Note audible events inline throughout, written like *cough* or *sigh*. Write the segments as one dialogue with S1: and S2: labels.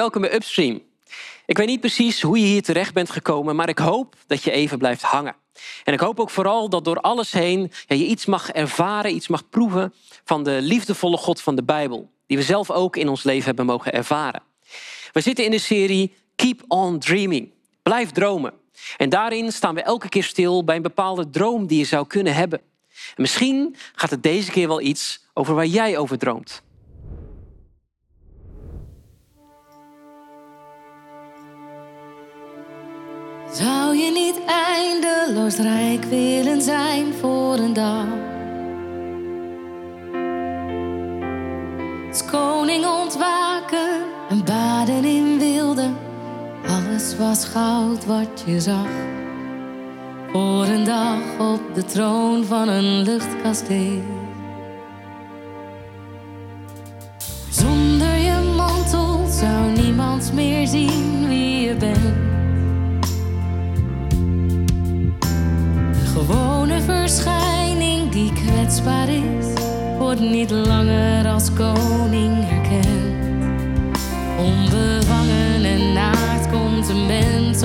S1: welkom bij Upstream. Ik weet niet precies hoe je hier terecht bent gekomen, maar ik hoop dat je even blijft hangen. En ik hoop ook vooral dat door alles heen je iets mag ervaren, iets mag proeven van de liefdevolle God van de Bijbel, die we zelf ook in ons leven hebben mogen ervaren. We zitten in de serie Keep on Dreaming. Blijf dromen. En daarin staan we elke keer stil bij een bepaalde droom die je zou kunnen hebben. Misschien gaat het deze keer wel iets over waar jij over droomt.
S2: Zou je niet eindeloos rijk willen zijn voor een dag? Als koning ontwaken en baden in wilde. Alles was goud wat je zag. Voor een dag op de troon van een luchtkasteel. Zonder je mantel zou niemand meer zien wie je wordt niet langer als koning herkend. Onbevangen en naakt komt een mens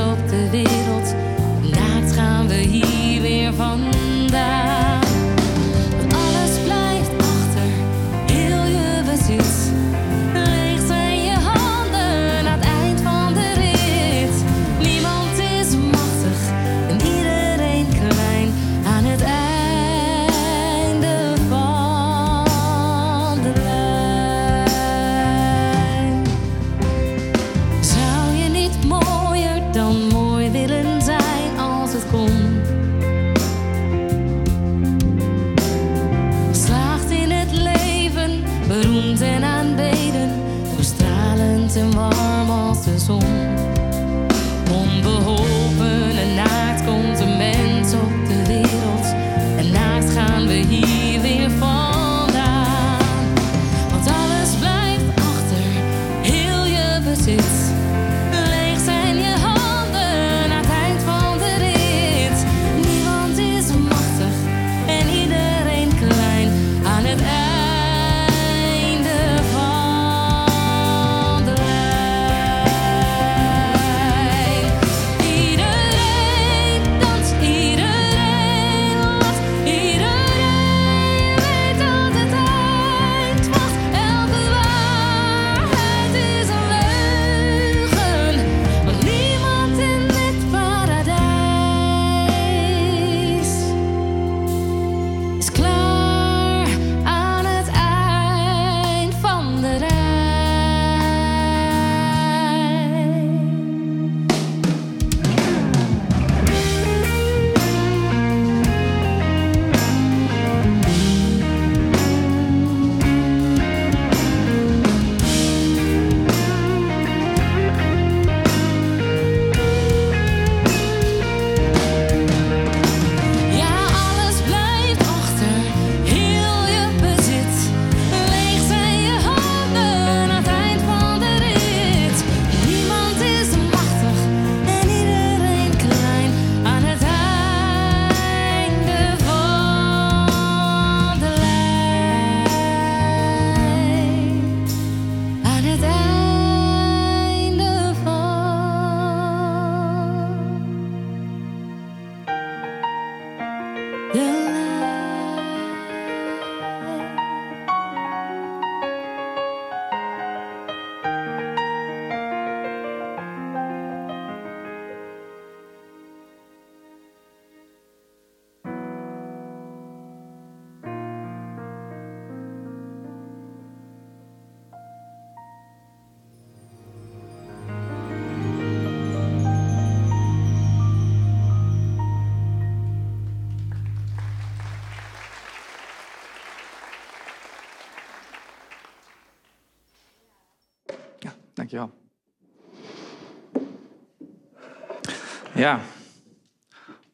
S2: Ja.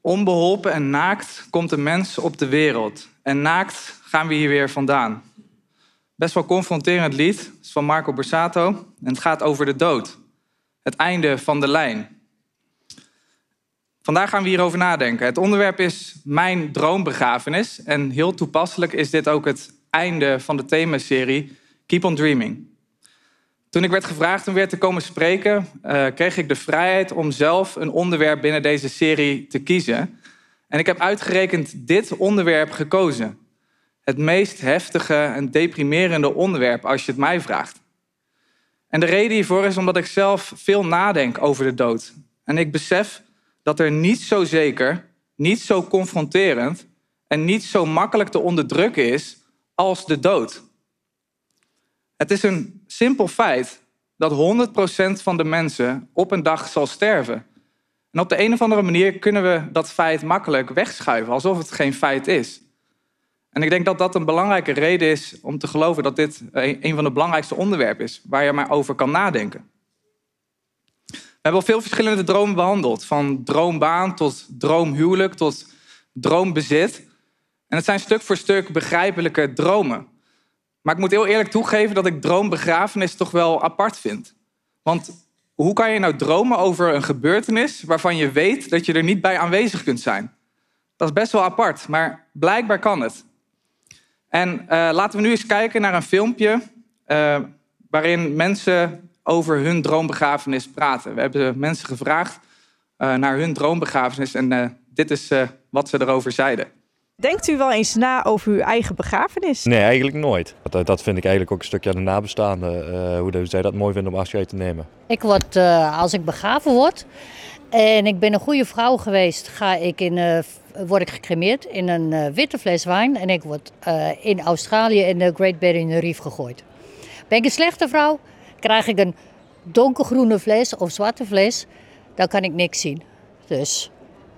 S3: Onbeholpen en naakt komt een mens op de wereld. En naakt gaan we hier weer vandaan. Best wel confronterend lied. Is van Marco Borsato. En het gaat over de dood. Het einde van de lijn. Vandaag gaan we hierover nadenken. Het onderwerp is mijn droombegrafenis. En heel toepasselijk is dit ook het einde van de themaserie Keep on Dreaming. Toen ik werd gevraagd om weer te komen spreken, eh, kreeg ik de vrijheid om zelf een onderwerp binnen deze serie te kiezen. En ik heb uitgerekend dit onderwerp gekozen. Het meest heftige en deprimerende onderwerp als je het mij vraagt. En de reden hiervoor is omdat ik zelf veel nadenk over de dood. En ik besef dat er niet zo zeker, niet zo confronterend en niet zo makkelijk te onderdrukken is als de dood. Het is een simpel feit dat 100% van de mensen op een dag zal sterven. En op de een of andere manier kunnen we dat feit makkelijk wegschuiven, alsof het geen feit is. En ik denk dat dat een belangrijke reden is om te geloven dat dit een van de belangrijkste onderwerpen is waar je maar over kan nadenken. We hebben al veel verschillende dromen behandeld, van droombaan tot droomhuwelijk tot droombezit. En het zijn stuk voor stuk begrijpelijke dromen. Maar ik moet heel eerlijk toegeven dat ik droombegrafenis toch wel apart vind. Want hoe kan je nou dromen over een gebeurtenis waarvan je weet dat je er niet bij aanwezig kunt zijn? Dat is best wel apart, maar blijkbaar kan het. En uh, laten we nu eens kijken naar een filmpje uh, waarin mensen over hun droombegrafenis praten. We hebben mensen gevraagd uh, naar hun droombegrafenis en dit is wat ze erover zeiden.
S4: Denkt u wel eens na over uw eigen begrafenis?
S5: Nee, eigenlijk nooit. Dat, dat vind ik eigenlijk ook een stukje aan de nabestaanden. Uh, hoe zij dat mooi vinden om afscheid te nemen.
S6: Ik word, uh, als ik begraven word en ik ben een goede vrouw geweest, ga ik in, uh, word ik gecremeerd in een witte fles wijn. En ik word in Australië in de Great Barrier Reef gegooid. Ben ik een slechte vrouw, krijg ik een donkergroene fles of zwarte fles, dan kan ik niks zien. Dus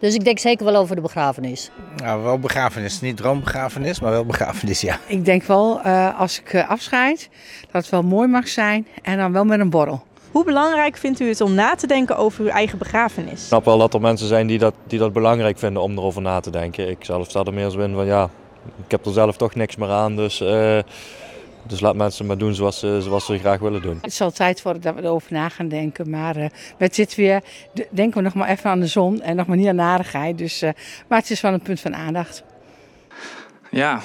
S6: dus ik denk zeker wel over de begrafenis.
S7: Nou, wel begrafenis. Niet droombegrafenis, maar wel begrafenis, ja.
S8: Ik denk wel, uh, als ik uh, afscheid, dat het wel mooi mag zijn en dan wel met een borrel.
S4: Hoe belangrijk vindt u het om na te denken over uw eigen begrafenis?
S5: Ik snap wel dat er mensen zijn die dat, die dat belangrijk vinden om erover na te denken. Ik zelf sta er meer zo in van ja, ik heb er zelf toch niks meer aan, dus... Uh, dus laat mensen maar doen zoals ze, zoals ze graag willen doen.
S8: Het zal tijd worden dat we erover na gaan denken. Maar uh, met dit weer denken we nog maar even aan de zon en nog maar niet aan narigheid. Dus, uh, maar het is wel een punt van aandacht.
S3: Ja,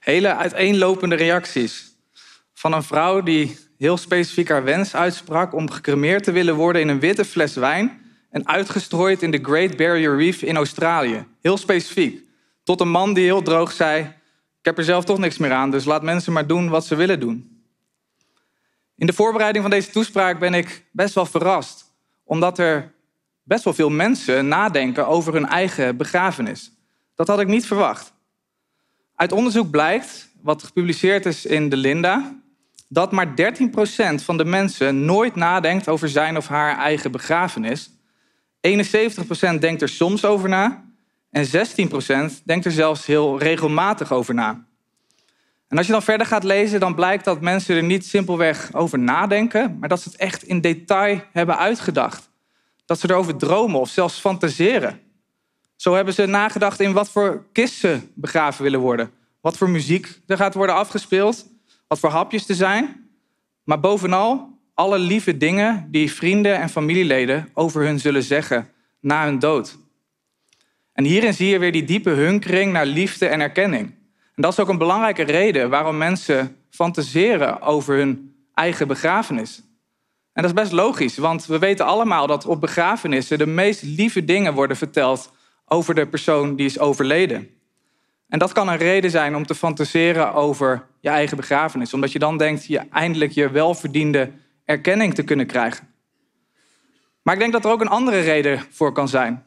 S3: hele uiteenlopende reacties. Van een vrouw die heel specifiek haar wens uitsprak om gecremeerd te willen worden in een witte fles wijn en uitgestrooid in de Great Barrier Reef in Australië. Heel specifiek. Tot een man die heel droog zei: ik heb er zelf toch niks meer aan, dus laat mensen maar doen wat ze willen doen. In de voorbereiding van deze toespraak ben ik best wel verrast, omdat er best wel veel mensen nadenken over hun eigen begrafenis. Dat had ik niet verwacht. Uit onderzoek blijkt, wat gepubliceerd is in de Linda, dat maar 13% van de mensen nooit nadenkt over zijn of haar eigen begrafenis. 71% denkt er soms over na en 16% denkt er zelfs heel regelmatig over na. En als je dan verder gaat lezen, dan blijkt dat mensen er niet simpelweg over nadenken, maar dat ze het echt in detail hebben uitgedacht. Dat ze erover dromen of zelfs fantaseren. Zo hebben ze nagedacht in wat voor kist ze begraven willen worden. Wat voor muziek er gaat worden afgespeeld. Wat voor hapjes er zijn. Maar bovenal alle lieve dingen die vrienden en familieleden over hun zullen zeggen na hun dood. En hierin zie je weer die diepe hunkering naar liefde en erkenning. En dat is ook een belangrijke reden waarom mensen fantaseren over hun eigen begrafenis. En dat is best logisch, want we weten allemaal dat op begrafenissen de meest lieve dingen worden verteld over de persoon die is overleden. En dat kan een reden zijn om te fantaseren over je eigen begrafenis, omdat je dan denkt je eindelijk je welverdiende erkenning te kunnen krijgen. Maar ik denk dat er ook een andere reden voor kan zijn.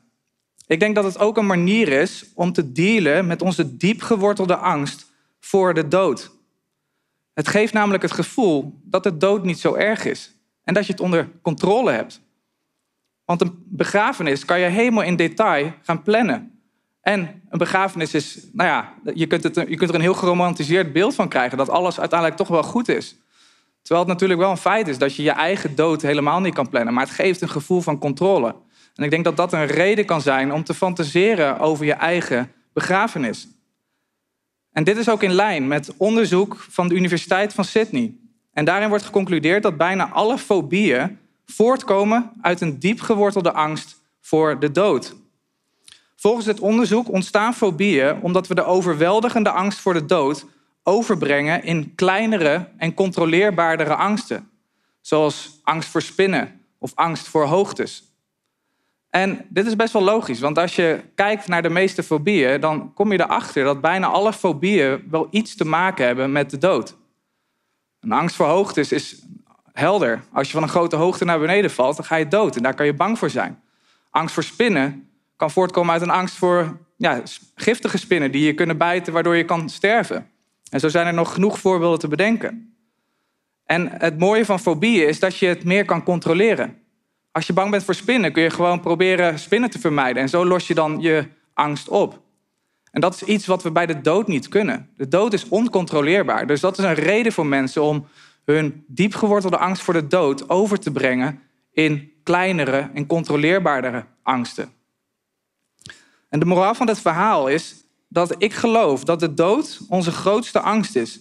S3: Ik denk dat het ook een manier is om te dealen met onze diep gewortelde angst voor de dood. Het geeft namelijk het gevoel dat de dood niet zo erg is en dat je het onder controle hebt. Want een begrafenis kan je helemaal in detail gaan plannen. En een begrafenis is, nou ja, je kunt, het, je kunt er een heel geromantiseerd beeld van krijgen dat alles uiteindelijk toch wel goed is. Terwijl het natuurlijk wel een feit is dat je je eigen dood helemaal niet kan plannen, maar het geeft een gevoel van controle. En ik denk dat dat een reden kan zijn om te fantaseren over je eigen begrafenis. En dit is ook in lijn met onderzoek van de Universiteit van Sydney. En daarin wordt geconcludeerd dat bijna alle fobieën voortkomen uit een diep gewortelde angst voor de dood. Volgens het onderzoek ontstaan fobieën omdat we de overweldigende angst voor de dood overbrengen in kleinere en controleerbaardere angsten, zoals angst voor spinnen of angst voor hoogtes. En dit is best wel logisch, want als je kijkt naar de meeste fobieën, dan kom je erachter dat bijna alle fobieën wel iets te maken hebben met de dood. Een angst voor hoogtes is helder. Als je van een grote hoogte naar beneden valt, dan ga je dood en daar kan je bang voor zijn. Angst voor spinnen kan voortkomen uit een angst voor ja, giftige spinnen die je kunnen bijten, waardoor je kan sterven. En zo zijn er nog genoeg voorbeelden te bedenken. En het mooie van fobieën is dat je het meer kan controleren. Als je bang bent voor spinnen, kun je gewoon proberen spinnen te vermijden. En zo los je dan je angst op. En dat is iets wat we bij de dood niet kunnen. De dood is oncontroleerbaar. Dus dat is een reden voor mensen om hun diepgewortelde angst voor de dood over te brengen in kleinere en controleerbaardere angsten. En de moraal van dit verhaal is dat ik geloof dat de dood onze grootste angst is.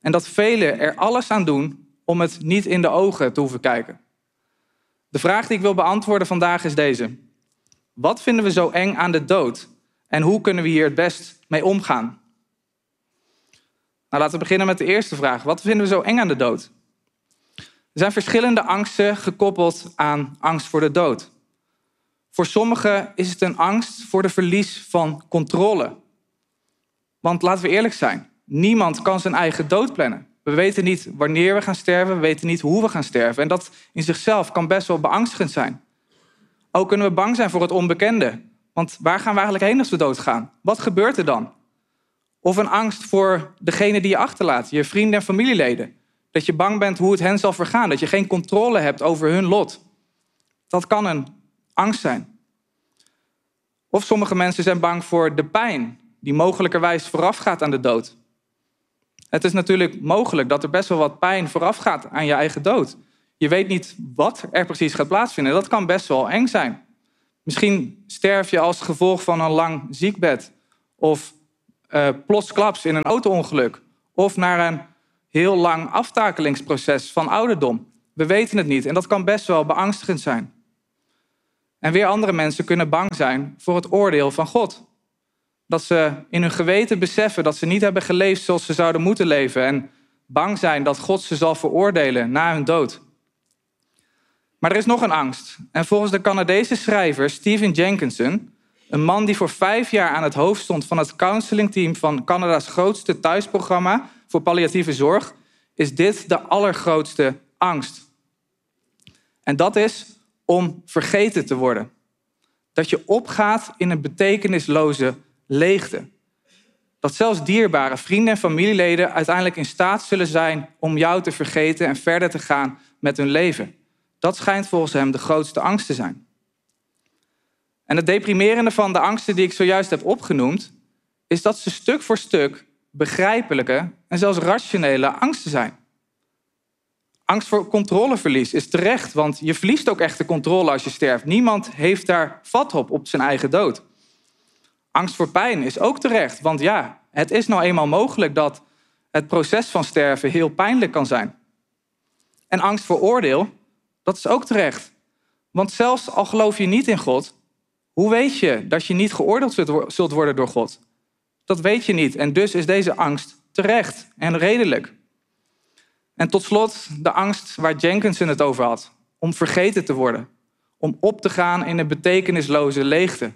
S3: En dat velen er alles aan doen om het niet in de ogen te hoeven kijken. De vraag die ik wil beantwoorden vandaag is deze. Wat vinden we zo eng aan de dood? En hoe kunnen we hier het best mee omgaan? Nou, laten we beginnen met de eerste vraag. Wat vinden we zo eng aan de dood? Er zijn verschillende angsten gekoppeld aan angst voor de dood. Voor sommigen is het een angst voor de verlies van controle. Want laten we eerlijk zijn, niemand kan zijn eigen dood plannen. We weten niet wanneer we gaan sterven, we weten niet hoe we gaan sterven. En dat in zichzelf kan best wel beangstigend zijn. Ook kunnen we bang zijn voor het onbekende. Want waar gaan we eigenlijk heen als we doodgaan? Wat gebeurt er dan? Of een angst voor degene die je achterlaat, je vrienden en familieleden. Dat je bang bent hoe het hen zal vergaan, dat je geen controle hebt over hun lot. Dat kan een angst zijn. Of sommige mensen zijn bang voor de pijn die mogelijkerwijs voorafgaat aan de dood. Het is natuurlijk mogelijk dat er best wel wat pijn voorafgaat aan je eigen dood. Je weet niet wat er precies gaat plaatsvinden. Dat kan best wel eng zijn. Misschien sterf je als gevolg van een lang ziekbed. Of uh, plotsklaps in een auto-ongeluk. Of naar een heel lang aftakelingsproces van ouderdom. We weten het niet en dat kan best wel beangstigend zijn. En weer andere mensen kunnen bang zijn voor het oordeel van God. Dat ze in hun geweten beseffen dat ze niet hebben geleefd zoals ze zouden moeten leven. En bang zijn dat God ze zal veroordelen na hun dood. Maar er is nog een angst. En volgens de Canadese schrijver Stephen Jenkinson, een man die voor vijf jaar aan het hoofd stond van het counselingteam van Canada's grootste thuisprogramma voor palliatieve zorg, is dit de allergrootste angst. En dat is om vergeten te worden. Dat je opgaat in een betekenisloze leegte. Dat zelfs dierbare vrienden en familieleden uiteindelijk in staat zullen zijn om jou te vergeten en verder te gaan met hun leven. Dat schijnt volgens hem de grootste angst te zijn. En het deprimerende van de angsten die ik zojuist heb opgenoemd, is dat ze stuk voor stuk begrijpelijke en zelfs rationele angsten zijn. Angst voor controleverlies is terecht, want je verliest ook echt de controle als je sterft. Niemand heeft daar vat op op zijn eigen dood. Angst voor pijn is ook terecht, want ja, het is nou eenmaal mogelijk dat het proces van sterven heel pijnlijk kan zijn. En angst voor oordeel, dat is ook terecht. Want zelfs al geloof je niet in God, hoe weet je dat je niet geoordeeld zult worden door God? Dat weet je niet en dus is deze angst terecht en redelijk. En tot slot de angst waar Jenkinson het over had, om vergeten te worden, om op te gaan in een betekenisloze leegte.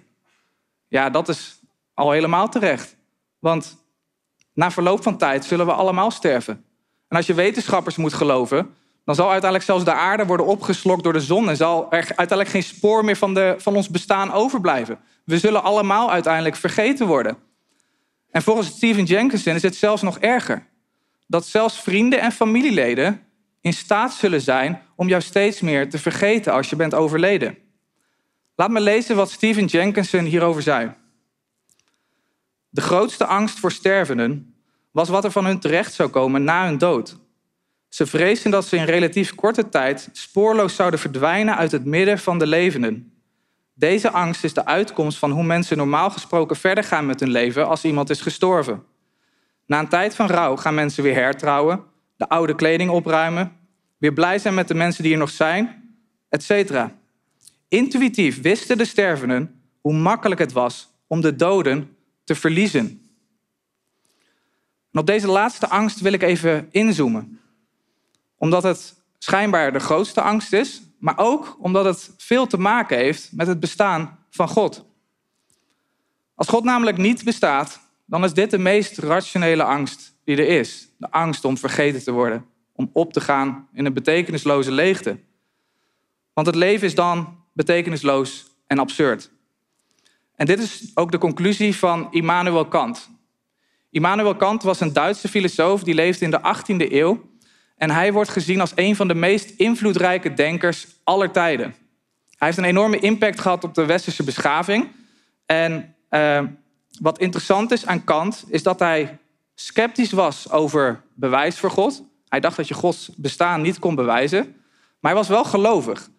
S3: Ja, dat is al helemaal terecht. Want na verloop van tijd zullen we allemaal sterven. En als je wetenschappers moet geloven, dan zal uiteindelijk zelfs de aarde worden opgeslokt door de zon en zal er uiteindelijk geen spoor meer van, de, van ons bestaan overblijven. We zullen allemaal uiteindelijk vergeten worden. En volgens Stephen Jenkinson is het zelfs nog erger. Dat zelfs vrienden en familieleden in staat zullen zijn om jou steeds meer te vergeten als je bent overleden. Laat me lezen wat Stephen Jenkinson hierover zei. De grootste angst voor stervenden was wat er van hun terecht zou komen na hun dood. Ze vreesden dat ze in relatief korte tijd spoorloos zouden verdwijnen uit het midden van de levenden. Deze angst is de uitkomst van hoe mensen normaal gesproken verder gaan met hun leven als iemand is gestorven. Na een tijd van rouw gaan mensen weer hertrouwen, de oude kleding opruimen, weer blij zijn met de mensen die er nog zijn, etc. Intuïtief wisten de stervenden hoe makkelijk het was om de doden te verliezen. En op deze laatste angst wil ik even inzoomen. Omdat het schijnbaar de grootste angst is, maar ook omdat het veel te maken heeft met het bestaan van God. Als God namelijk niet bestaat, dan is dit de meest rationele angst die er is. De angst om vergeten te worden, om op te gaan in een betekenisloze leegte. Want het leven is dan betekenisloos en absurd. En dit is ook de conclusie van Immanuel Kant. Immanuel Kant was een Duitse filosoof die leefde in de 18e eeuw. En hij wordt gezien als een van de meest invloedrijke denkers aller tijden. Hij heeft een enorme impact gehad op de westerse beschaving. En eh, wat interessant is aan Kant, is dat hij sceptisch was over bewijs voor God. Hij dacht dat je Gods bestaan niet kon bewijzen. Maar hij was wel gelovig.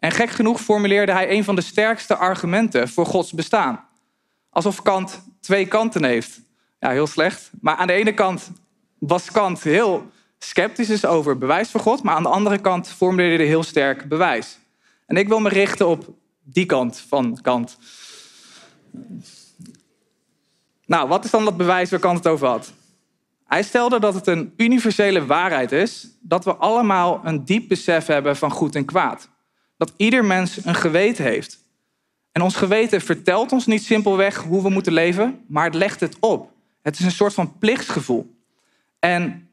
S3: En gek genoeg formuleerde hij een van de sterkste argumenten voor Gods bestaan. Alsof Kant twee kanten heeft. Ja, heel slecht. Maar aan de ene kant was Kant heel sceptisch over bewijs voor God, maar aan de andere kant formuleerde hij heel sterk bewijs. En ik wil me richten op die kant van Kant. Nou, wat is dan dat bewijs waar Kant het over had? Hij stelde dat het een universele waarheid is dat we allemaal een diep besef hebben van goed en kwaad. Dat ieder mens een geweten heeft. En ons geweten vertelt ons niet simpelweg hoe we moeten leven, maar het legt het op. Het is een soort van plichtsgevoel. En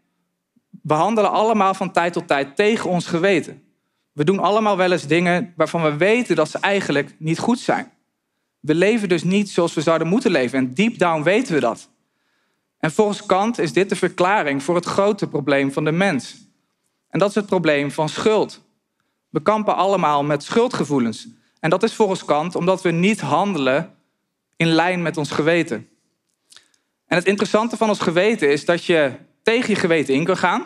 S3: we handelen allemaal van tijd tot tijd tegen ons geweten. We doen allemaal wel eens dingen waarvan we weten dat ze eigenlijk niet goed zijn. We leven dus niet zoals we zouden moeten leven. En deep down weten we dat. En volgens Kant is dit de verklaring voor het grote probleem van de mens. En dat is het probleem van schuld. We kampen allemaal met schuldgevoelens. En dat is volgens Kant omdat we niet handelen in lijn met ons geweten. En het interessante van ons geweten is dat je tegen je geweten in kan gaan.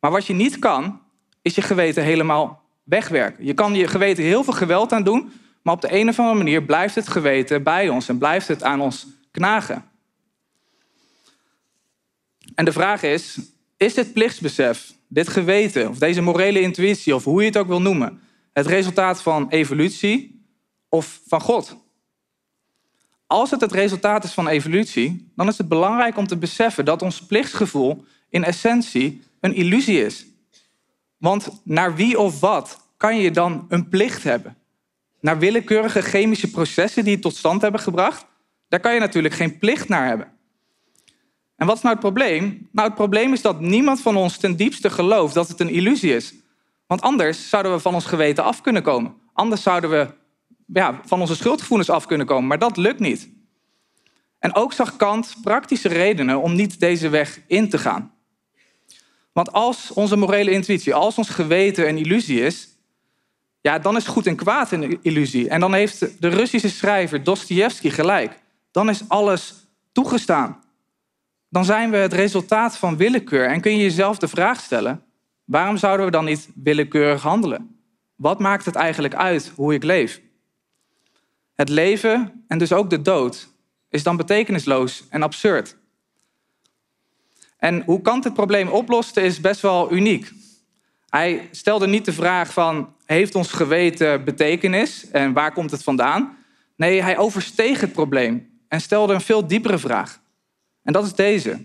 S3: Maar wat je niet kan, is je geweten helemaal wegwerken. Je kan je geweten heel veel geweld aan doen, maar op de een of andere manier blijft het geweten bij ons en blijft het aan ons knagen. En de vraag is, is dit plichtsbesef, dit geweten of deze morele intuïtie of hoe je het ook wil noemen, het resultaat van evolutie of van God? Als het het resultaat is van evolutie, dan is het belangrijk om te beseffen dat ons plichtsgevoel in essentie een illusie is. Want naar wie of wat kan je dan een plicht hebben? Naar willekeurige chemische processen die het tot stand hebben gebracht? Daar kan je natuurlijk geen plicht naar hebben. En wat is nou het probleem? Nou, het probleem is dat niemand van ons ten diepste gelooft dat het een illusie is. Want anders zouden we van ons geweten af kunnen komen. Anders zouden we ja, van onze schuldgevoelens af kunnen komen. Maar dat lukt niet. En ook zag Kant praktische redenen om niet deze weg in te gaan. Want als onze morele intuïtie, als ons geweten een illusie is, ja, dan is goed en kwaad een illusie. En dan heeft de Russische schrijver Dostoevsky gelijk. Dan is alles toegestaan. Dan zijn we het resultaat van willekeur. En kun je jezelf de vraag stellen: waarom zouden we dan niet willekeurig handelen? Wat maakt het eigenlijk uit hoe ik leef? Het leven en dus ook de dood is dan betekenisloos en absurd. En hoe Kant het probleem oploste is best wel uniek. Hij stelde niet de vraag van, heeft ons geweten betekenis en waar komt het vandaan? Nee, hij oversteeg het probleem en stelde een veel diepere vraag. En dat is deze.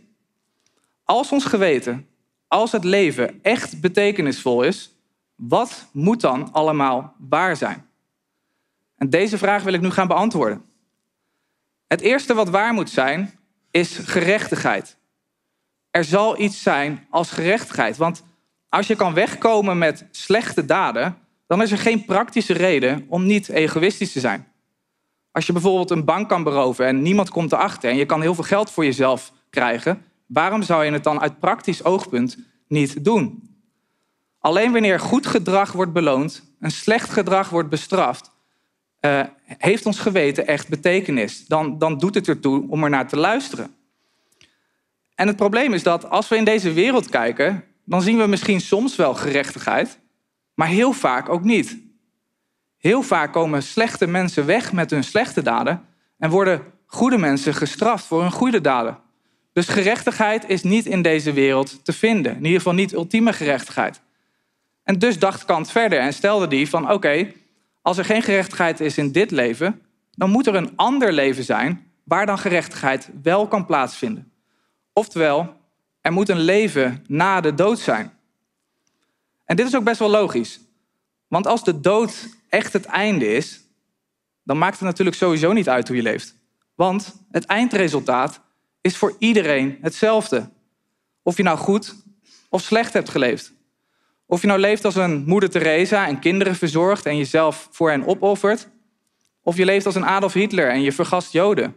S3: Als ons geweten, als het leven echt betekenisvol is, wat moet dan allemaal waar zijn? En deze vraag wil ik nu gaan beantwoorden. Het eerste wat waar moet zijn, is gerechtigheid. Er zal iets zijn als gerechtigheid. Want als je kan wegkomen met slechte daden, dan is er geen praktische reden om niet egoïstisch te zijn. Als je bijvoorbeeld een bank kan beroven en niemand komt erachter en je kan heel veel geld voor jezelf krijgen, waarom zou je het dan uit praktisch oogpunt niet doen? Alleen wanneer goed gedrag wordt beloond en slecht gedrag wordt bestraft, uh, heeft ons geweten echt betekenis. Dan, dan doet het ertoe om er naar te luisteren. En het probleem is dat als we in deze wereld kijken, dan zien we misschien soms wel gerechtigheid, maar heel vaak ook niet. Heel vaak komen slechte mensen weg met hun slechte daden en worden goede mensen gestraft voor hun goede daden. Dus gerechtigheid is niet in deze wereld te vinden. In ieder geval niet ultieme gerechtigheid. En dus dacht Kant verder en stelde die van oké, als er geen gerechtigheid is in dit leven, dan moet er een ander leven zijn waar dan gerechtigheid wel kan plaatsvinden. Oftewel, er moet een leven na de dood zijn. En dit is ook best wel logisch. Want als de dood echt het einde is, dan maakt het natuurlijk sowieso niet uit hoe je leeft. Want het eindresultaat is voor iedereen hetzelfde. Of je nou goed of slecht hebt geleefd. Of je nou leeft als een moeder Teresa en kinderen verzorgt en jezelf voor hen opoffert. Of je leeft als een Adolf Hitler en je vergast Joden.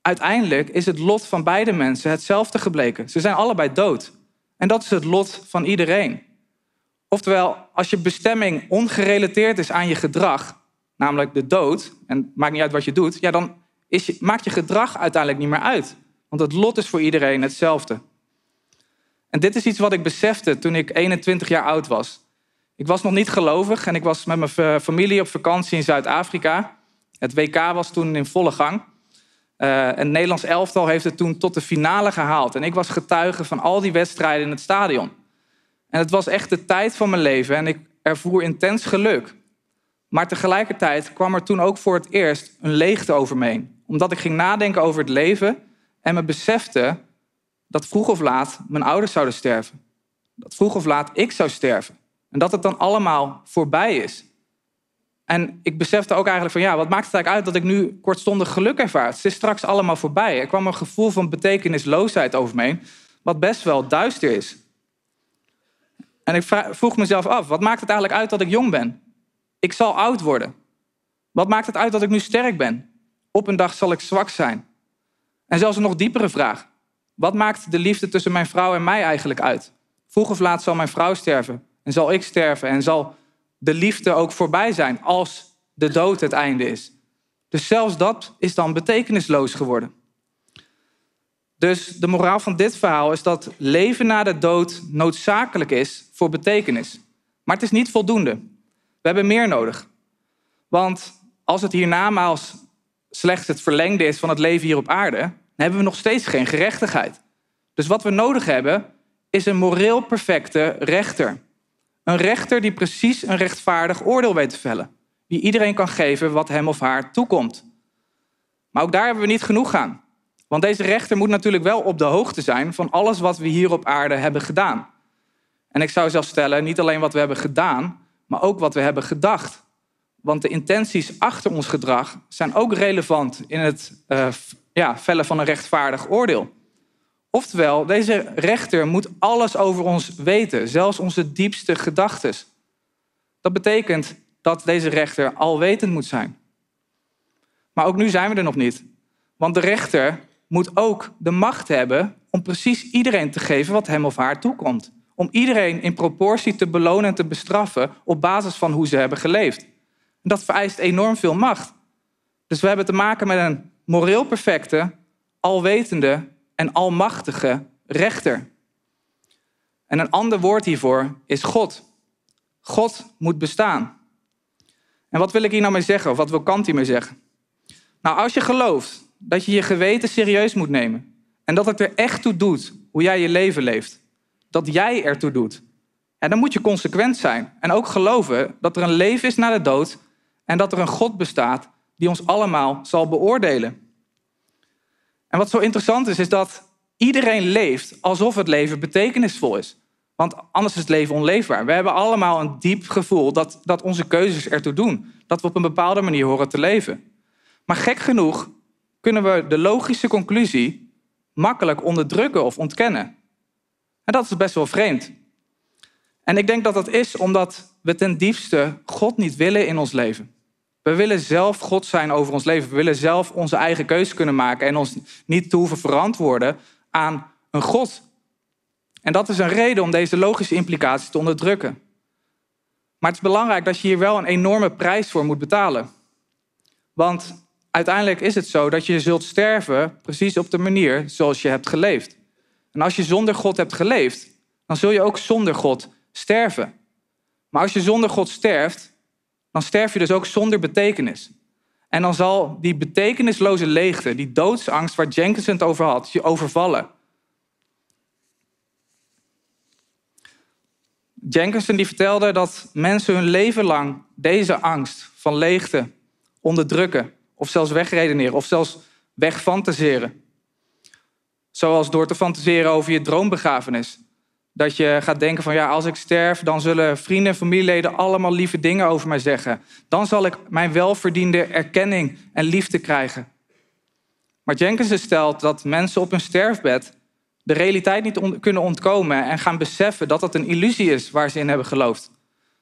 S3: Uiteindelijk is het lot van beide mensen hetzelfde gebleken. Ze zijn allebei dood. En dat is het lot van iedereen. Oftewel, als je bestemming ongerelateerd is aan je gedrag, namelijk de dood, en het maakt niet uit wat je doet, ja, dan is je, maakt je gedrag uiteindelijk niet meer uit. Want het lot is voor iedereen hetzelfde. En dit is iets wat ik besefte toen ik 21 jaar oud was. Ik was nog niet gelovig en ik was met mijn familie op vakantie in Zuid-Afrika. Het WK was toen in volle gang. Uh, en Nederlands elftal heeft het toen tot de finale gehaald. En ik was getuige van al die wedstrijden in het stadion. En het was echt de tijd van mijn leven en ik ervoer intens geluk. Maar tegelijkertijd kwam er toen ook voor het eerst een leegte over me heen. Omdat ik ging nadenken over het leven en me besefte dat vroeg of laat mijn ouders zouden sterven. Dat vroeg of laat ik zou sterven. En dat het dan allemaal voorbij is. En ik besefte ook eigenlijk van ja, wat maakt het eigenlijk uit dat ik nu kortstondig geluk ervaar? Het is straks allemaal voorbij. Er kwam een gevoel van betekenisloosheid over me heen, wat best wel duister is. En ik vroeg mezelf af, wat maakt het eigenlijk uit dat ik jong ben? Ik zal oud worden. Wat maakt het uit dat ik nu sterk ben? Op een dag zal ik zwak zijn. En zelfs een nog diepere vraag. Wat maakt de liefde tussen mijn vrouw en mij eigenlijk uit? Vroeg of laat zal mijn vrouw sterven en zal ik sterven en zal de liefde ook voorbij zijn als de dood het einde is. Dus zelfs dat is dan betekenisloos geworden. Dus de moraal van dit verhaal is dat leven na de dood noodzakelijk is voor betekenis. Maar het is niet voldoende. We hebben meer nodig. Want als het hiernamaals slechts het verlengde is van het leven hier op aarde, dan hebben we nog steeds geen gerechtigheid. Dus wat we nodig hebben, is een moreel perfecte rechter. Een rechter die precies een rechtvaardig oordeel weet te vellen. Die iedereen kan geven wat hem of haar toekomt. Maar ook daar hebben we niet genoeg aan. Want deze rechter moet natuurlijk wel op de hoogte zijn van alles wat we hier op aarde hebben gedaan. En ik zou zelfs stellen, niet alleen wat we hebben gedaan, maar ook wat we hebben gedacht. Want de intenties achter ons gedrag zijn ook relevant in het uh, ja, vellen van een rechtvaardig oordeel. Oftewel, deze rechter moet alles over ons weten, zelfs onze diepste gedachten. Dat betekent dat deze rechter alwetend moet zijn. Maar ook nu zijn we er nog niet. Want de rechter moet ook de macht hebben om precies iedereen te geven wat hem of haar toekomt. Om iedereen in proportie te belonen en te bestraffen op basis van hoe ze hebben geleefd. Dat vereist enorm veel macht. Dus we hebben te maken met een moreel perfecte, alwetende en almachtige rechter. En een ander woord hiervoor is God. God moet bestaan. En wat wil ik hier nou mee zeggen? Of wat wil Kant hiermee zeggen? Nou, als je gelooft dat je je geweten serieus moet nemen en dat het er echt toe doet hoe jij je leven leeft, dat jij ertoe doet, en dan moet je consequent zijn en ook geloven dat er een leven is na de dood en dat er een God bestaat die ons allemaal zal beoordelen. En wat zo interessant is, is dat iedereen leeft alsof het leven betekenisvol is. Want anders is het leven onleefbaar. We hebben allemaal een diep gevoel dat, dat onze keuzes ertoe doen. Dat we op een bepaalde manier horen te leven. Maar gek genoeg kunnen we de logische conclusie makkelijk onderdrukken of ontkennen. En dat is best wel vreemd. En ik denk dat dat is omdat we ten diepste God niet willen in ons leven. We willen zelf God zijn over ons leven. We willen zelf onze eigen keuze kunnen maken en ons niet te hoeven verantwoorden aan een God. En dat is een reden om deze logische implicaties te onderdrukken. Maar het is belangrijk dat je hier wel een enorme prijs voor moet betalen. Want uiteindelijk is het zo dat je zult sterven precies op de manier zoals je hebt geleefd. En als je zonder God hebt geleefd, dan zul je ook zonder God sterven. Maar als je zonder God sterft, dan sterf je dus ook zonder betekenis. En dan zal die betekenisloze leegte, die doodsangst waar Jenkins het over had, je overvallen. Jenkinson die vertelde dat mensen hun leven lang deze angst van leegte onderdrukken. Of zelfs wegredeneren. Of zelfs wegfantaseren. Zoals door te fantaseren over je droombegrafenis. Dat je gaat denken van ja, als ik sterf, dan zullen vrienden en familieleden allemaal lieve dingen over mij zeggen. Dan zal ik mijn welverdiende erkenning en liefde krijgen. Maar Jenkins stelt dat mensen op hun sterfbed de realiteit niet kunnen ontkomen en gaan beseffen dat dat een illusie is waar ze in hebben geloofd.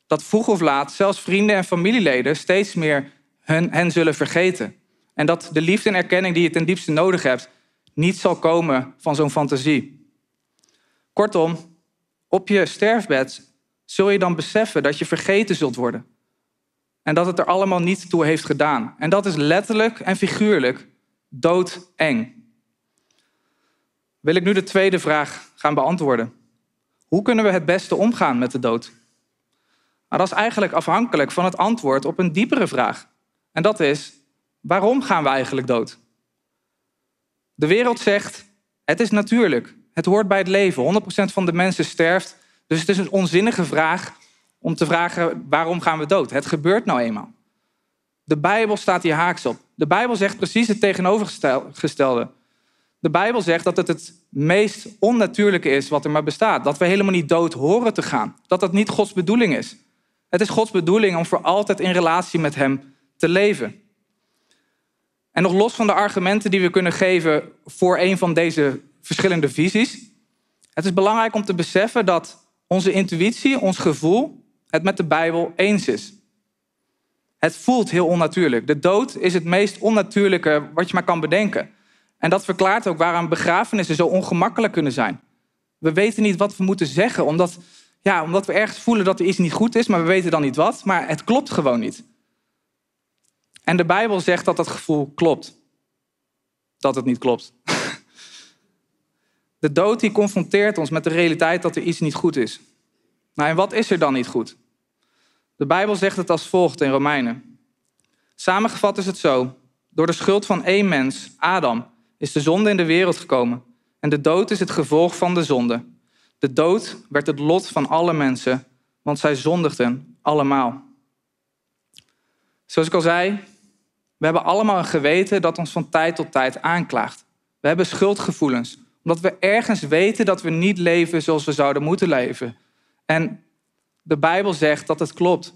S3: Dat vroeg of laat zelfs vrienden en familieleden steeds meer hun, hen zullen vergeten. En dat de liefde en erkenning die je ten diepste nodig hebt, niet zal komen van zo'n fantasie. Kortom, op je sterfbed zul je dan beseffen dat je vergeten zult worden. En dat het er allemaal niet toe heeft gedaan. En dat is letterlijk en figuurlijk doodeng. Wil ik nu de tweede vraag gaan beantwoorden. Hoe kunnen we het beste omgaan met de dood? Maar dat is eigenlijk afhankelijk van het antwoord op een diepere vraag. En dat is, waarom gaan we eigenlijk dood? De wereld zegt, het is natuurlijk. Het hoort bij het leven. 100% van de mensen sterft. Dus het is een onzinnige vraag om te vragen, waarom gaan we dood? Het gebeurt nou eenmaal. De Bijbel staat hier haaks op. De Bijbel zegt precies het tegenovergestelde. De Bijbel zegt dat het het meest onnatuurlijke is wat er maar bestaat. Dat we helemaal niet dood horen te gaan. Dat dat niet Gods bedoeling is. Het is Gods bedoeling om voor altijd in relatie met Hem te leven. En nog los van de argumenten die we kunnen geven voor een van deze verschillende visies. Het is belangrijk om te beseffen dat onze intuïtie, ons gevoel, het met de Bijbel eens is. Het voelt heel onnatuurlijk. De dood is het meest onnatuurlijke wat je maar kan bedenken. En dat verklaart ook waarom begrafenissen zo ongemakkelijk kunnen zijn. We weten niet wat we moeten zeggen, omdat, ja, omdat we ergens voelen dat er iets niet goed is, maar we weten dan niet wat. Maar het klopt gewoon niet. En de Bijbel zegt dat dat gevoel klopt. Dat het niet klopt. *laughs* De dood die confronteert ons met de realiteit dat er iets niet goed is. Nou, en wat is er dan niet goed? De Bijbel zegt het als volgt in Romeinen. Samengevat is het zo. Door de schuld van één mens, Adam, is de zonde in de wereld gekomen. En de dood is het gevolg van de zonde. De dood werd het lot van alle mensen, want zij zondigden allemaal. Zoals ik al zei, we hebben allemaal een geweten dat ons van tijd tot tijd aanklaagt. We hebben schuldgevoelens, omdat we ergens weten dat we niet leven zoals we zouden moeten leven. En de Bijbel zegt dat het klopt.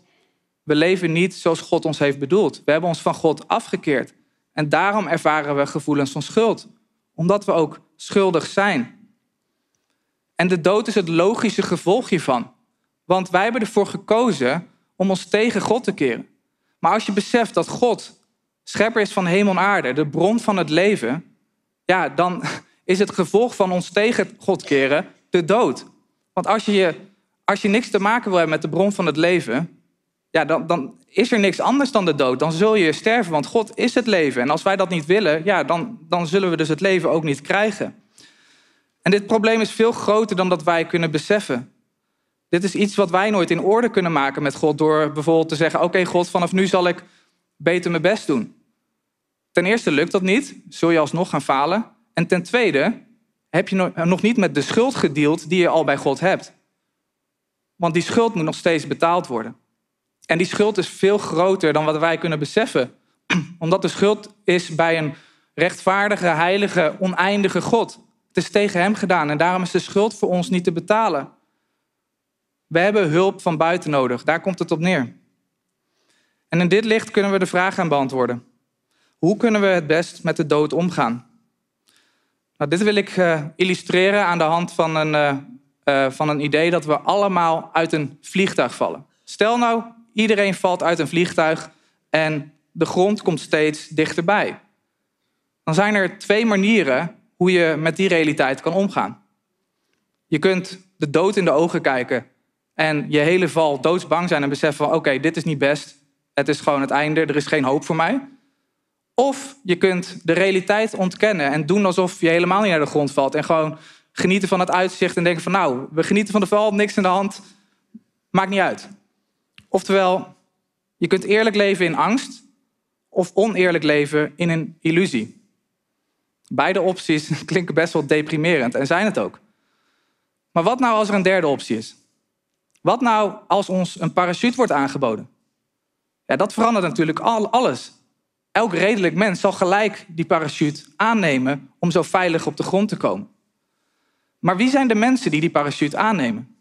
S3: We leven niet zoals God ons heeft bedoeld. We hebben ons van God afgekeerd. En daarom ervaren we gevoelens van schuld, omdat we ook schuldig zijn. En de dood is het logische gevolg hiervan. Want wij hebben ervoor gekozen om ons tegen God te keren. Maar als je beseft dat God schepper is van hemel en aarde, de bron van het leven, ja, dan *laughs* is het gevolg van ons tegen God keren de dood. Want als je, als je niks te maken wil hebben met de bron van het leven, ja, dan, dan is er niks anders dan de dood. Dan zul je sterven, want God is het leven. En als wij dat niet willen, ja, dan, dan zullen we dus het leven ook niet krijgen. En dit probleem is veel groter dan dat wij kunnen beseffen. Dit is iets wat wij nooit in orde kunnen maken met God door bijvoorbeeld te zeggen: Oké, God, vanaf nu zal ik beter mijn best doen. Ten eerste lukt dat niet, zul je alsnog gaan falen. En ten tweede heb je nog niet met de schuld gedeeld die je al bij God hebt. Want die schuld moet nog steeds betaald worden. En die schuld is veel groter dan wat wij kunnen beseffen. *clears throat* Omdat de schuld is bij een rechtvaardige, heilige, oneindige God. Het is tegen hem gedaan en daarom is de schuld voor ons niet te betalen. We hebben hulp van buiten nodig, daar komt het op neer. En in dit licht kunnen we de vraag gaan beantwoorden. Hoe kunnen we het best met de dood omgaan? Nou, dit wil ik uh, illustreren aan de hand van een, uh, uh, van een idee dat we allemaal uit een vliegtuig vallen. Stel nou, iedereen valt uit een vliegtuig en de grond komt steeds dichterbij. Dan zijn er twee manieren hoe je met die realiteit kan omgaan. Je kunt de dood in de ogen kijken en je hele val doodsbang zijn en beseffen van oké, dit is niet best, het is gewoon het einde, er is geen hoop voor mij. Of je kunt de realiteit ontkennen en doen alsof je helemaal niet naar de grond valt en gewoon genieten van het uitzicht en denken van nou, we genieten van de val, niks aan de hand, maakt niet uit. Oftewel, je kunt eerlijk leven in angst of oneerlijk leven in een illusie. Beide opties *laughs* klinken best wel deprimerend en zijn het ook. Maar wat nou als er een derde optie is? Wat nou als ons een parachute wordt aangeboden? Ja, dat verandert natuurlijk al, alles. Elk redelijk mens zal gelijk die parachute aannemen om zo veilig op de grond te komen. Maar wie zijn de mensen die die parachute aannemen?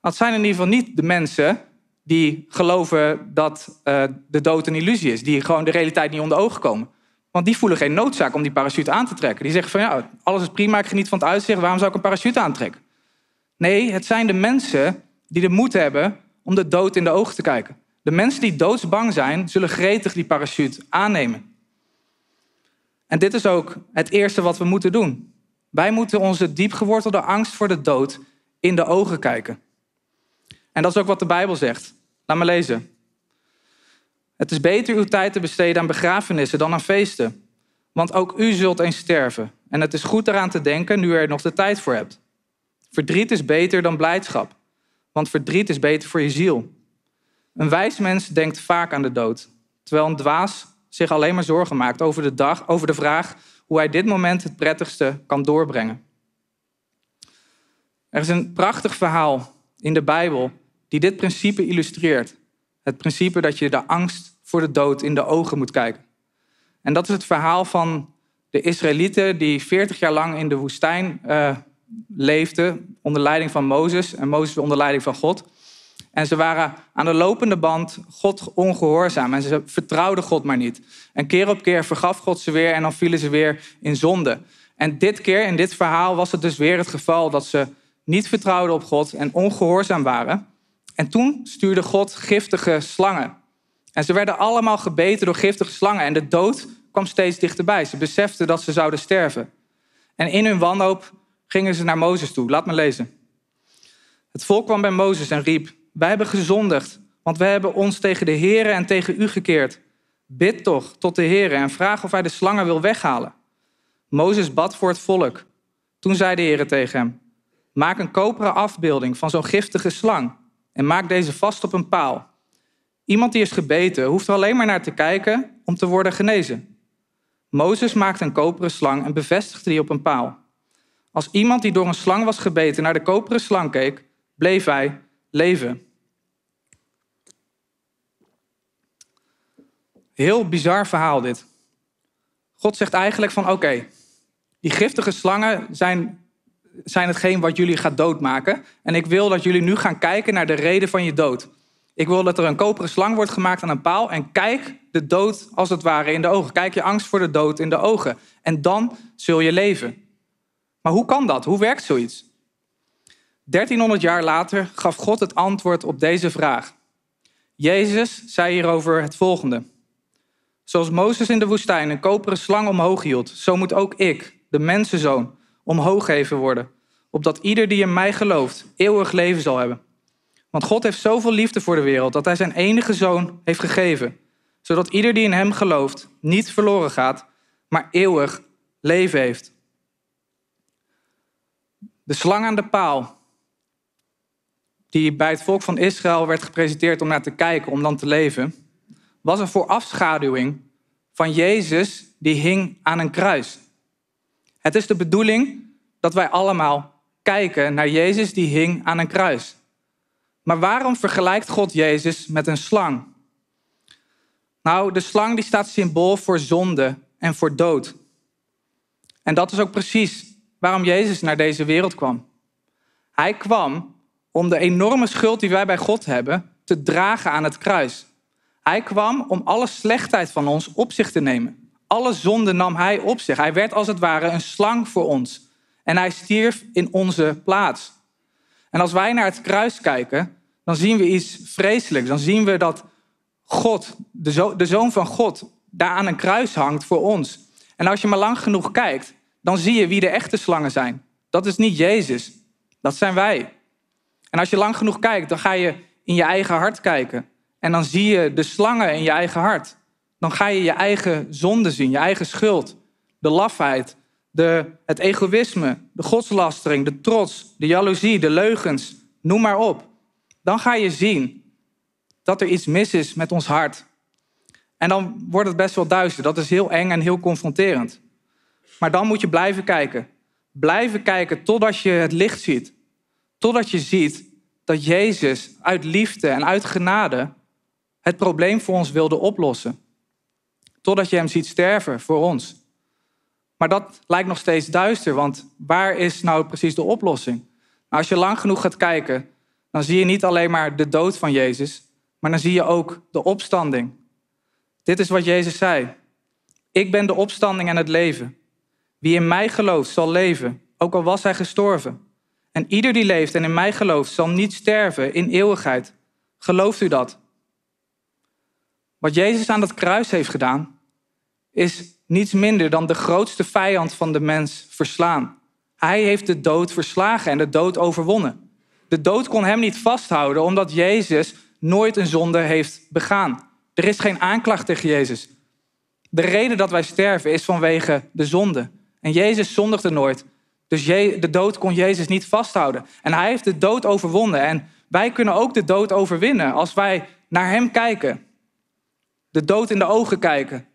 S3: Dat zijn in ieder geval niet de mensen die geloven dat uh, de dood een illusie is, die gewoon de realiteit niet onder ogen komen. Want die voelen geen noodzaak om die parachute aan te trekken. Die zeggen van ja, alles is prima, ik geniet van het uitzicht, waarom zou ik een parachute aantrekken? Nee, het zijn de mensen die de moed hebben om de dood in de ogen te kijken. De mensen die doodsbang zijn, zullen gretig die parachute aannemen. En dit is ook het eerste wat we moeten doen. Wij moeten onze diepgewortelde angst voor de dood in de ogen kijken. En dat is ook wat de Bijbel zegt. Laat me lezen. Het is beter uw tijd te besteden aan begrafenissen dan aan feesten. Want ook u zult eens sterven. En het is goed eraan te denken nu er nog de tijd voor hebt. Verdriet is beter dan blijdschap. Want verdriet is beter voor je ziel. Een wijs mens denkt vaak aan de dood. Terwijl een dwaas zich alleen maar zorgen maakt over de, dag, over de vraag hoe hij dit moment het prettigste kan doorbrengen. Er is een prachtig verhaal in de Bijbel die dit principe illustreert. Het principe dat je de angst voor de dood in de ogen moet kijken. En dat is het verhaal van de Israëlieten die 40 jaar lang in de woestijn uh, leefden onder leiding van Mozes en Mozes onder leiding van God. En ze waren aan de lopende band God ongehoorzaam en ze vertrouwden God maar niet. En keer op keer vergaf God ze weer en dan vielen ze weer in zonde. En dit keer, in dit verhaal, was het dus weer het geval dat ze niet vertrouwden op God en ongehoorzaam waren. En toen stuurde God giftige slangen. En ze werden allemaal gebeten door giftige slangen en de dood kwam steeds dichterbij. Ze beseften dat ze zouden sterven. En in hun wanhoop gingen ze naar Mozes toe. Laat me lezen. Het volk kwam bij Mozes en riep: Wij hebben gezondigd, want wij hebben ons tegen de Here en tegen u gekeerd. Bid toch tot de Here en vraag of hij de slangen wil weghalen. Mozes bad voor het volk. Toen zei de Here tegen hem: Maak een koperen afbeelding van zo'n giftige slang en maak deze vast op een paal. Iemand die is gebeten hoeft er alleen maar naar te kijken om te worden genezen. Mozes maakte een koperen slang en bevestigde die op een paal. Als iemand die door een slang was gebeten naar de koperen slang keek, bleef hij leven. Heel bizar verhaal dit. God zegt eigenlijk van oké, die giftige slangen zijn, zijn hetgeen wat jullie gaat doodmaken. En ik wil dat jullie nu gaan kijken naar de reden van je dood. Ik wil dat er een koperen slang wordt gemaakt aan een paal en kijk de dood als het ware in de ogen. Kijk je angst voor de dood in de ogen. En dan zul je leven. Maar hoe kan dat? Hoe werkt zoiets? 1300 jaar later gaf God het antwoord op deze vraag. Jezus zei hierover het volgende. Zoals Mozes in de woestijn een koperen slang omhoog hield, zo moet ook ik, de mensenzoon, omhoog geven worden, opdat ieder die in mij gelooft eeuwig leven zal hebben. Want God heeft zoveel liefde voor de wereld dat hij zijn enige zoon heeft gegeven, zodat ieder die in hem gelooft niet verloren gaat, maar eeuwig leven heeft. De slang aan de paal, die bij het volk van Israël werd gepresenteerd om naar te kijken, om dan te leven, was een voorafschaduwing van Jezus die hing aan een kruis. Het is de bedoeling dat wij allemaal kijken naar Jezus die hing aan een kruis. Maar waarom vergelijkt God Jezus met een slang? Nou, de slang die staat symbool voor zonde en voor dood. En dat is ook precies waarom Jezus naar deze wereld kwam. Hij kwam om de enorme schuld die wij bij God hebben te dragen aan het kruis. Hij kwam om alle slechtheid van ons op zich te nemen. Alle zonde nam hij op zich. Hij werd als het ware een slang voor ons. En hij stierf in onze plaats. En als wij naar het kruis kijken, dan zien we iets vreselijks. Dan zien we dat God, de, de zoon van God, daar aan een kruis hangt voor ons. En als je maar lang genoeg kijkt, dan zie je wie de echte slangen zijn. Dat is niet Jezus, dat zijn wij. En als je lang genoeg kijkt, dan ga je in je eigen hart kijken. En dan zie je de slangen in je eigen hart. Dan ga je je eigen zonde zien, je eigen schuld, de lafheid, de, het egoïsme, de godslastering, de trots, de jaloezie, de leugens, noem maar op. Dan ga je zien dat er iets mis is met ons hart. En dan wordt het best wel duister. Dat is heel eng en heel confronterend. Maar dan moet je blijven kijken. Blijven kijken totdat je het licht ziet. Totdat je ziet dat Jezus uit liefde en uit genade het probleem voor ons wilde oplossen. Totdat je hem ziet sterven voor ons. Maar dat lijkt nog steeds duister, want waar is nou precies de oplossing? Nou, als je lang genoeg gaat kijken, dan zie je niet alleen maar de dood van Jezus, maar dan zie je ook de opstanding. Dit is wat Jezus zei. Ik ben de opstanding en het leven. Wie in mij gelooft zal leven, ook al was hij gestorven. En ieder die leeft en in mij gelooft zal niet sterven in eeuwigheid. Gelooft u dat? Wat Jezus aan dat kruis heeft gedaan, is niets minder dan de grootste vijand van de mens verslaan. Hij heeft de dood verslagen en de dood overwonnen. De dood kon hem niet vasthouden omdat Jezus nooit een zonde heeft begaan. Er is geen aanklacht tegen Jezus. De reden dat wij sterven is vanwege de zonde. En Jezus zondigde nooit. Dus de dood kon Jezus niet vasthouden. En hij heeft de dood overwonnen. En wij kunnen ook de dood overwinnen als wij naar hem kijken. De dood in de ogen kijken.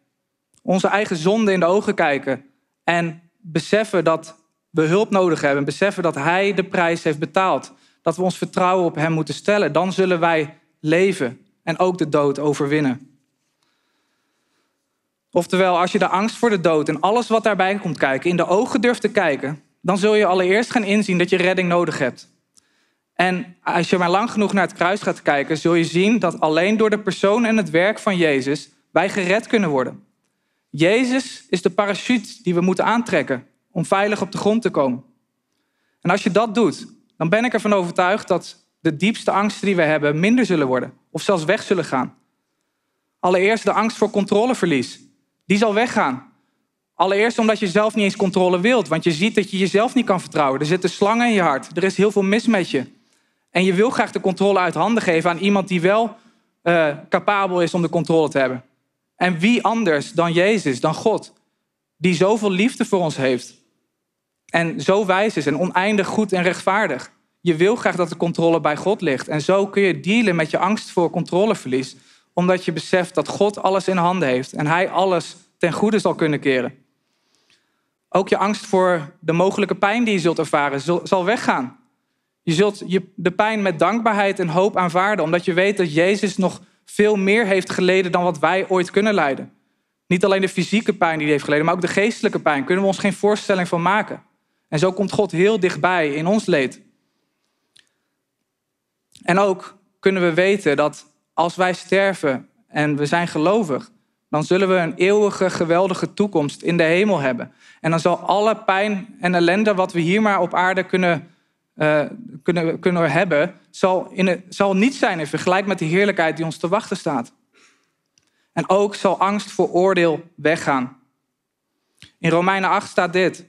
S3: Onze eigen zonde in de ogen kijken. En beseffen dat we hulp nodig hebben. Beseffen dat hij de prijs heeft betaald. Dat we ons vertrouwen op hem moeten stellen. Dan zullen wij leven en ook de dood overwinnen. Oftewel, als je de angst voor de dood en alles wat daarbij komt kijken, in de ogen durft te kijken, dan zul je allereerst gaan inzien dat je redding nodig hebt. En als je maar lang genoeg naar het kruis gaat kijken, zul je zien dat alleen door de persoon en het werk van Jezus wij gered kunnen worden. Jezus is de parachute die we moeten aantrekken om veilig op de grond te komen. En als je dat doet, dan ben ik ervan overtuigd dat de diepste angsten die we hebben minder zullen worden of zelfs weg zullen gaan. Allereerst de angst voor controleverlies. Die zal weggaan. Allereerst omdat je zelf niet eens controle wilt, want je ziet dat je jezelf niet kan vertrouwen. Er zitten slangen in je hart. Er is heel veel mis met je. En je wil graag de controle uit handen geven aan iemand die wel eh, capabel is om de controle te hebben. En wie anders dan Jezus, dan God, die zoveel liefde voor ons heeft. En zo wijs is en oneindig goed en rechtvaardig. Je wil graag dat de controle bij God ligt. En zo kun je dealen met je angst voor controleverlies. Omdat je beseft dat God alles in handen heeft. En hij alles ten goede zal kunnen keren. Ook je angst voor de mogelijke pijn die je zult ervaren zal weggaan. Je zult de pijn met dankbaarheid en hoop aanvaarden. Omdat je weet dat Jezus nog veel meer heeft geleden dan wat wij ooit kunnen lijden. Niet alleen de fysieke pijn die hij heeft geleden, maar ook de geestelijke pijn. Kunnen we ons geen voorstelling van maken. En zo komt God heel dichtbij in ons leed. En ook kunnen we weten dat als wij sterven en we zijn gelovig, dan zullen we een eeuwige, geweldige toekomst in de hemel hebben. En dan zal alle pijn en ellende wat we hier maar op aarde kunnen, eh, kunnen, kunnen hebben, zal, in zal niet zijn in vergelijking met de heerlijkheid die ons te wachten staat. En ook zal angst voor oordeel weggaan. In Romeinen 8 staat dit.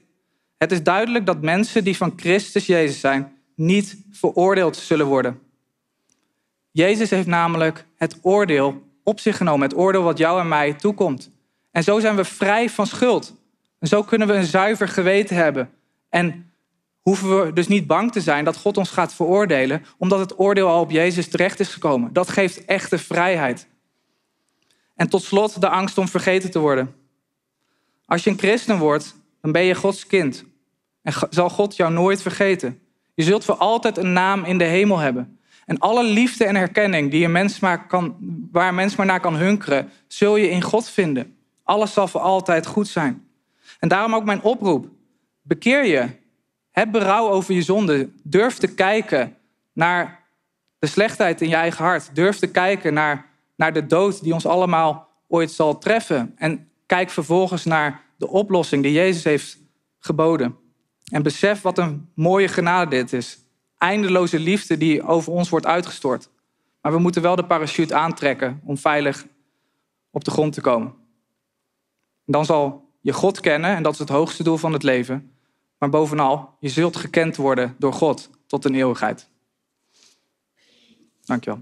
S3: Het is duidelijk dat mensen die van Christus Jezus zijn, niet veroordeeld zullen worden. Jezus heeft namelijk het oordeel op zich genomen. Het oordeel wat jou en mij toekomt. En zo zijn we vrij van schuld. En zo kunnen we een zuiver geweten hebben. En hoeven we dus niet bang te zijn dat God ons gaat veroordelen, omdat het oordeel al op Jezus terecht is gekomen. Dat geeft echte vrijheid. En tot slot de angst om vergeten te worden. Als je een christen wordt, dan ben je Gods kind. En zal God jou nooit vergeten. Je zult voor altijd een naam in de hemel hebben. En alle liefde en herkenning die een mens maar kan, waar een mens maar naar kan hunkeren, zul je in God vinden. Alles zal voor altijd goed zijn. En daarom ook mijn oproep. Bekeer je. Heb berouw over je zonde. Durf te kijken naar de slechtheid in je eigen hart. Durf te kijken naar, naar de dood die ons allemaal ooit zal treffen. En kijk vervolgens naar de oplossing die Jezus heeft geboden. En besef wat een mooie genade dit is. Eindeloze liefde die over ons wordt uitgestort. Maar we moeten wel de parachute aantrekken om veilig op de grond te komen. En dan zal je God kennen, en dat is het hoogste doel van het leven. Maar bovenal, je zult gekend worden door God tot een eeuwigheid. Dankjewel.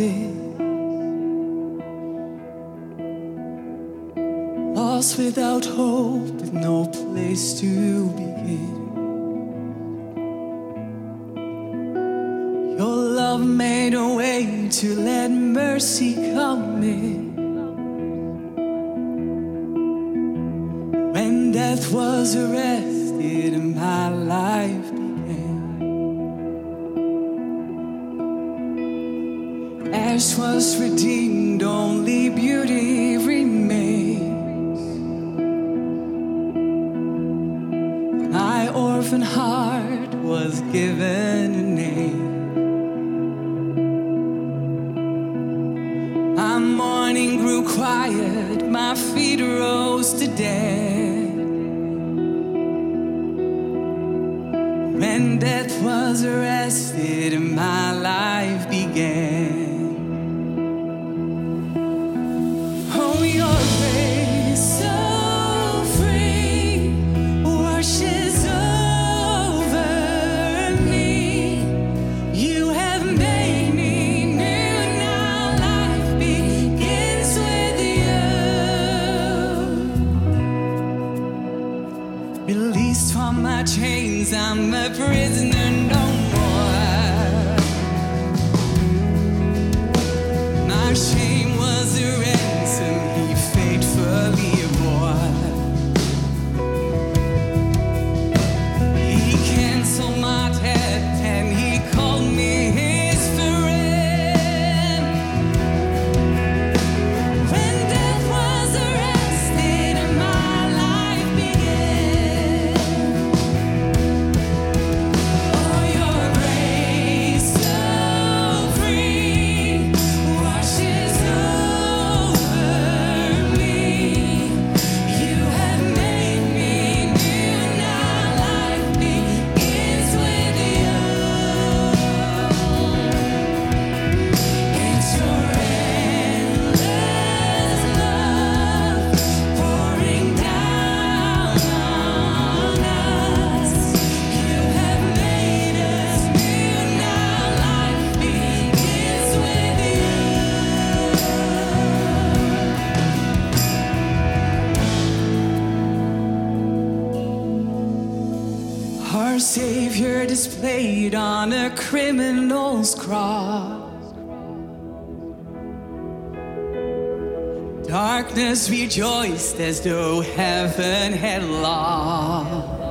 S9: In. Lost without hope, with no place to begin. Your love made a way to let mercy come in. When death was arrested and my life Ash was redeemed, only beauty remains. My orphan heart
S2: was given a name. My morning grew quiet, my feet rose to dance. When death was arrested and my life began. On a criminal's cross. Darkness rejoiced as though heaven had lost.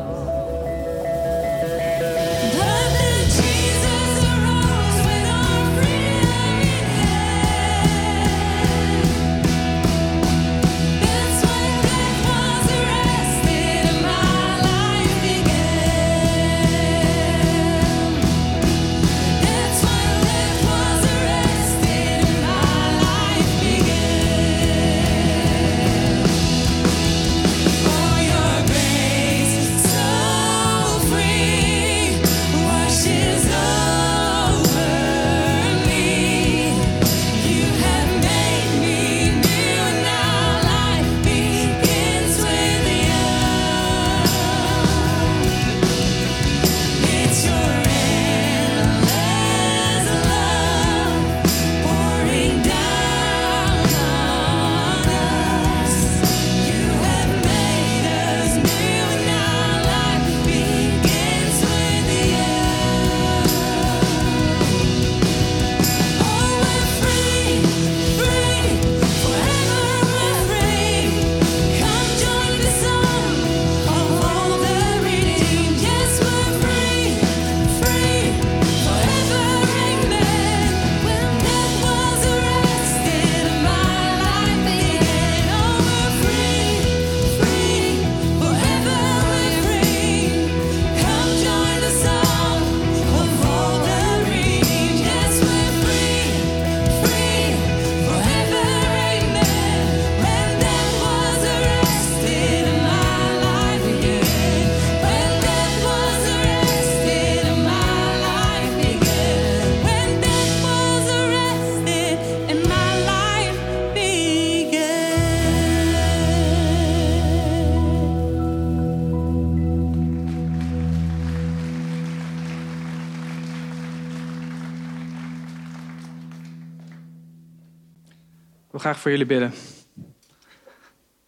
S3: Graag voor jullie bidden.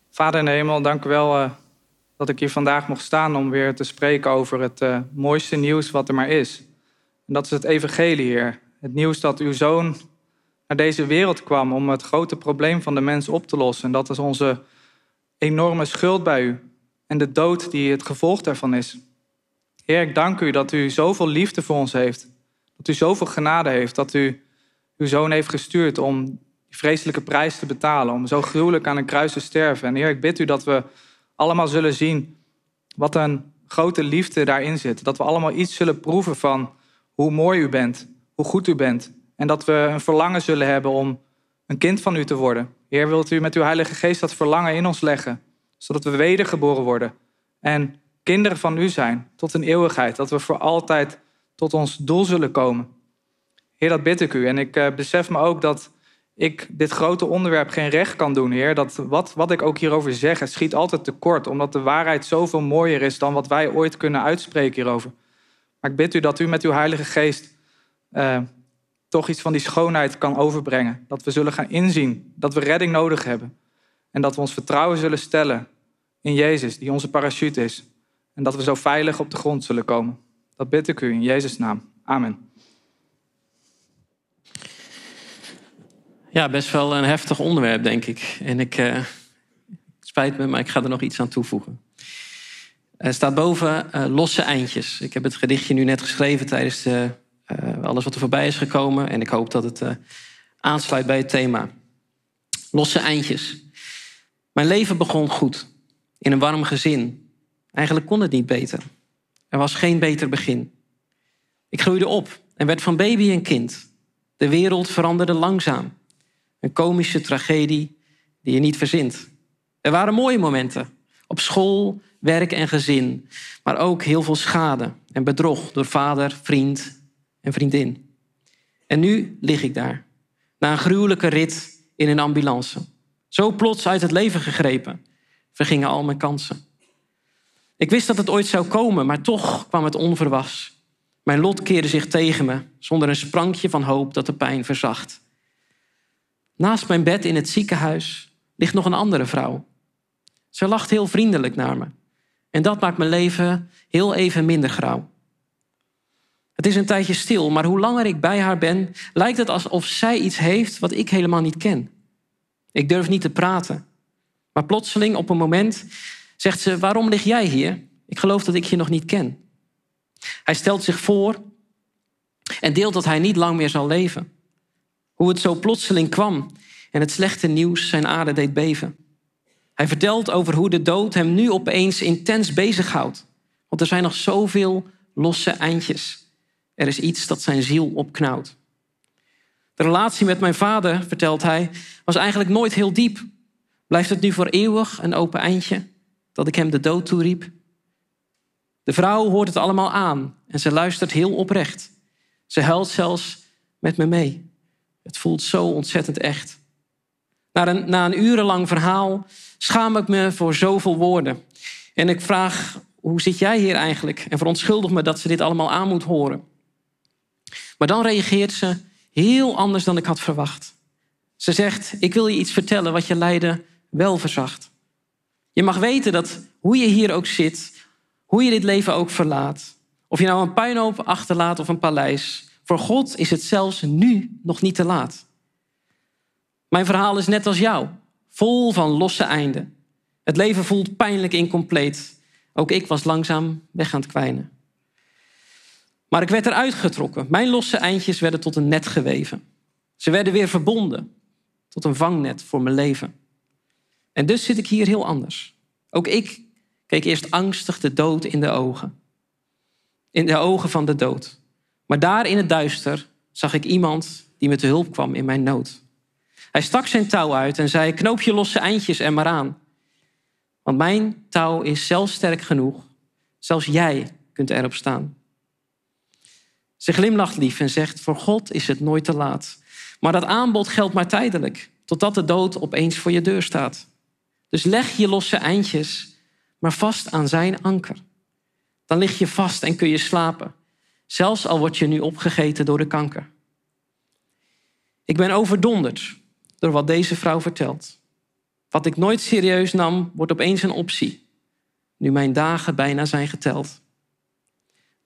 S3: Vader in de hemel, dank u wel eh, dat ik hier vandaag mocht staan om weer te spreken over het eh, mooiste nieuws wat er maar is. En dat is het evangelie, Heer. Het nieuws dat uw zoon naar deze wereld kwam om het grote probleem van de mens op te lossen. En dat is onze enorme schuld bij u en de dood die het gevolg daarvan is. Heer, ik dank u dat u zoveel liefde voor ons heeft. Dat u zoveel genade heeft. Dat u uw zoon heeft gestuurd om die vreselijke prijs te betalen. Om zo gruwelijk aan een kruis te sterven. En Heer, ik bid u dat we allemaal zullen zien wat een grote liefde daarin zit. Dat we allemaal iets zullen proeven van hoe mooi u bent, hoe goed u bent. En dat we een verlangen zullen hebben om een kind van u te worden. Heer, wilt u met uw Heilige Geest dat verlangen in ons leggen, zodat we wedergeboren worden en kinderen van u zijn tot een eeuwigheid. Dat we voor altijd tot ons doel zullen komen. Heer, dat bid ik u. En ik uh, besef me ook dat ik dit grote onderwerp geen recht kan doen, Heer. Dat wat, wat ik ook hierover zeg, schiet altijd tekort. Omdat de waarheid zoveel mooier is dan wat wij ooit kunnen uitspreken hierover. Maar ik bid u dat u met uw Heilige Geest uh, toch iets van die schoonheid kan overbrengen. Dat we zullen gaan inzien dat we redding nodig hebben. En dat we ons vertrouwen zullen stellen in Jezus, die onze parachute is. En dat we zo veilig op de grond zullen komen. Dat bid ik u in Jezus' naam. Amen.
S1: Ja, best wel een heftig onderwerp, denk ik. En ik, uh, spijt me, maar ik ga er nog iets aan toevoegen. Er staat boven uh, losse eindjes. Ik heb het gedichtje nu net geschreven tijdens de, uh, alles wat er voorbij is gekomen. En ik hoop dat het aansluit bij het thema. Losse eindjes. Mijn leven begon goed. In een warm gezin. Eigenlijk kon het niet beter. Er was geen beter begin. Ik groeide op en werd van baby een kind. De wereld veranderde langzaam. Een komische tragedie die je niet verzint. Er waren mooie momenten. Op school, werk en gezin. Maar ook heel veel schade en bedrog door vader, vriend en vriendin. En nu lig ik daar. Na een gruwelijke rit in een ambulance. Zo plots uit het leven gegrepen. Vergingen al mijn kansen. Ik wist dat het ooit zou komen, maar toch kwam het onverwas. Mijn lot keerde zich tegen me, zonder een sprankje van hoop dat de pijn verzacht. Naast mijn bed in het ziekenhuis ligt nog een andere vrouw. Ze lacht heel vriendelijk naar me. En dat maakt mijn leven heel even minder grauw. Het is een tijdje stil, maar hoe langer ik bij haar ben, lijkt het alsof zij iets heeft wat ik helemaal niet ken. Ik durf niet te praten. Maar plotseling, op een moment, zegt ze: Waarom lig jij hier? Ik geloof dat ik je nog niet ken. Hij stelt zich voor en deelt dat hij niet lang meer zal leven. Hoe het zo plotseling kwam en het slechte nieuws zijn aarde deed beven. Hij vertelt over hoe de dood hem nu opeens intens bezighoudt. Want er zijn nog zoveel losse eindjes. Er is iets dat zijn ziel opknauwt. De relatie met mijn vader, vertelt hij, was eigenlijk nooit heel diep. Blijft het nu voor eeuwig een open eindje dat ik hem de dood toeriep? De vrouw hoort het allemaal aan en ze luistert heel oprecht. Ze huilt zelfs met me mee. Het voelt zo ontzettend echt. Na een, na een urenlang verhaal schaam ik me voor zoveel woorden. En ik vraag, hoe zit jij hier eigenlijk? En verontschuldig me dat ze dit allemaal aan moet horen. Maar dan reageert ze heel anders dan ik had verwacht. Ze zegt, ik wil je iets vertellen wat je lijden wel verzacht. Je mag weten dat hoe je hier ook zit, hoe je dit leven ook verlaat, of je nou een puinhoop achterlaat of een paleis, voor God is het zelfs nu nog niet te laat. Mijn verhaal is net als jou, vol van losse einden. Het leven voelt pijnlijk incompleet. Ook ik was langzaam weg aan het kwijnen. Maar ik werd eruit getrokken. Mijn losse eindjes werden tot een net geweven. Ze werden weer verbonden tot een vangnet voor mijn leven. En dus zit ik hier heel anders. Ook ik keek eerst angstig de dood in de ogen. In de ogen van de dood. Maar daar in het duister zag ik iemand die me te hulp kwam in mijn nood. Hij stak zijn touw uit en zei: Knoop je losse eindjes er maar aan. Want mijn touw is zelfs sterk genoeg. Zelfs jij kunt erop staan. Ze glimlacht lief en zegt: Voor God is het nooit te laat. Maar dat aanbod geldt maar tijdelijk, totdat de dood opeens voor je deur staat. Dus leg je losse eindjes maar vast aan zijn anker. Dan lig je vast en kun je slapen, zelfs al word je nu opgegeten door de kanker. Ik ben overdonderd door wat deze vrouw vertelt. Wat ik nooit serieus nam, wordt opeens een optie, nu mijn dagen bijna zijn geteld.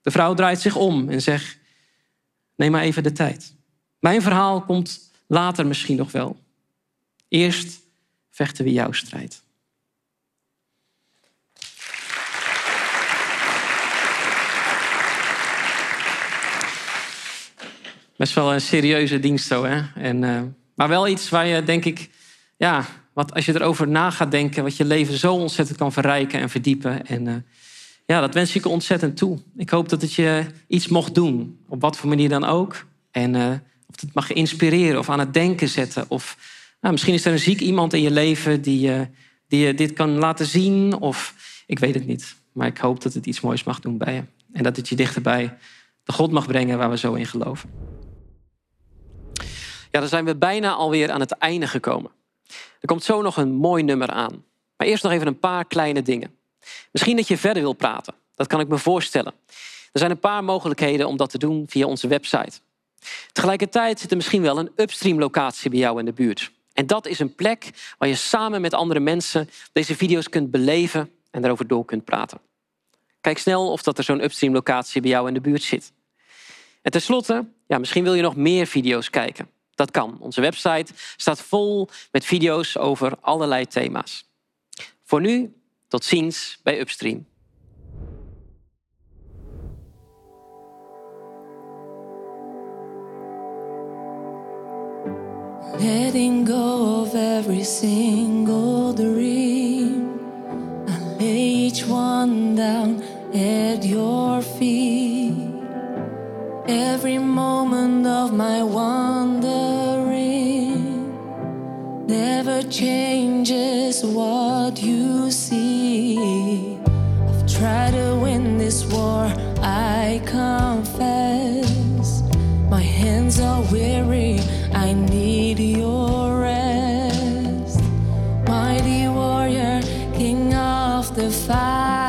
S1: De vrouw draait zich om en zegt: Neem maar even de tijd. Mijn verhaal komt later misschien nog wel. Eerst vechten we jouw strijd. Best wel een serieuze dienst zo, hè? En, uh, maar wel iets waar je, denk ik, ja, wat als je erover na gaat denken, wat je leven zo ontzettend kan verrijken en verdiepen. En uh, Ja, dat wens ik je ontzettend toe. Ik hoop dat het je iets mocht doen, op wat voor manier dan ook. En uh, of het mag inspireren of aan het denken zetten. Of nou, misschien is er een ziek iemand in je leven die, die je dit kan laten zien. Of ik weet het niet. Maar ik hoop dat het iets moois mag doen bij je. En dat het je dichterbij de God mag brengen waar we zo in geloven. Ja, dan zijn we bijna alweer aan het einde gekomen. Er komt zo nog een mooi nummer aan. Maar eerst nog even een paar kleine dingen. Misschien dat je verder wil praten. Dat kan ik me voorstellen. Er zijn een paar mogelijkheden om dat te doen via onze website. Tegelijkertijd zit er misschien wel een upstream locatie bij jou in de buurt. En dat is een plek waar je samen met andere mensen deze video's kunt beleven en daarover door kunt praten. Kijk snel of dat er zo'n upstream locatie bij jou in de buurt zit. En tenslotte, ja, misschien wil je nog meer video's kijken. Dat kan. Onze website staat vol met video's over allerlei thema's. Voor nu, tot ziens bij Upstream.
S2: Letting go of every single dream. I lay each one down at your feet. Every moment of my wandering never changes what you see. I've tried to win this war, I confess. My hands are weary, I need your rest. Mighty warrior, king of the fire.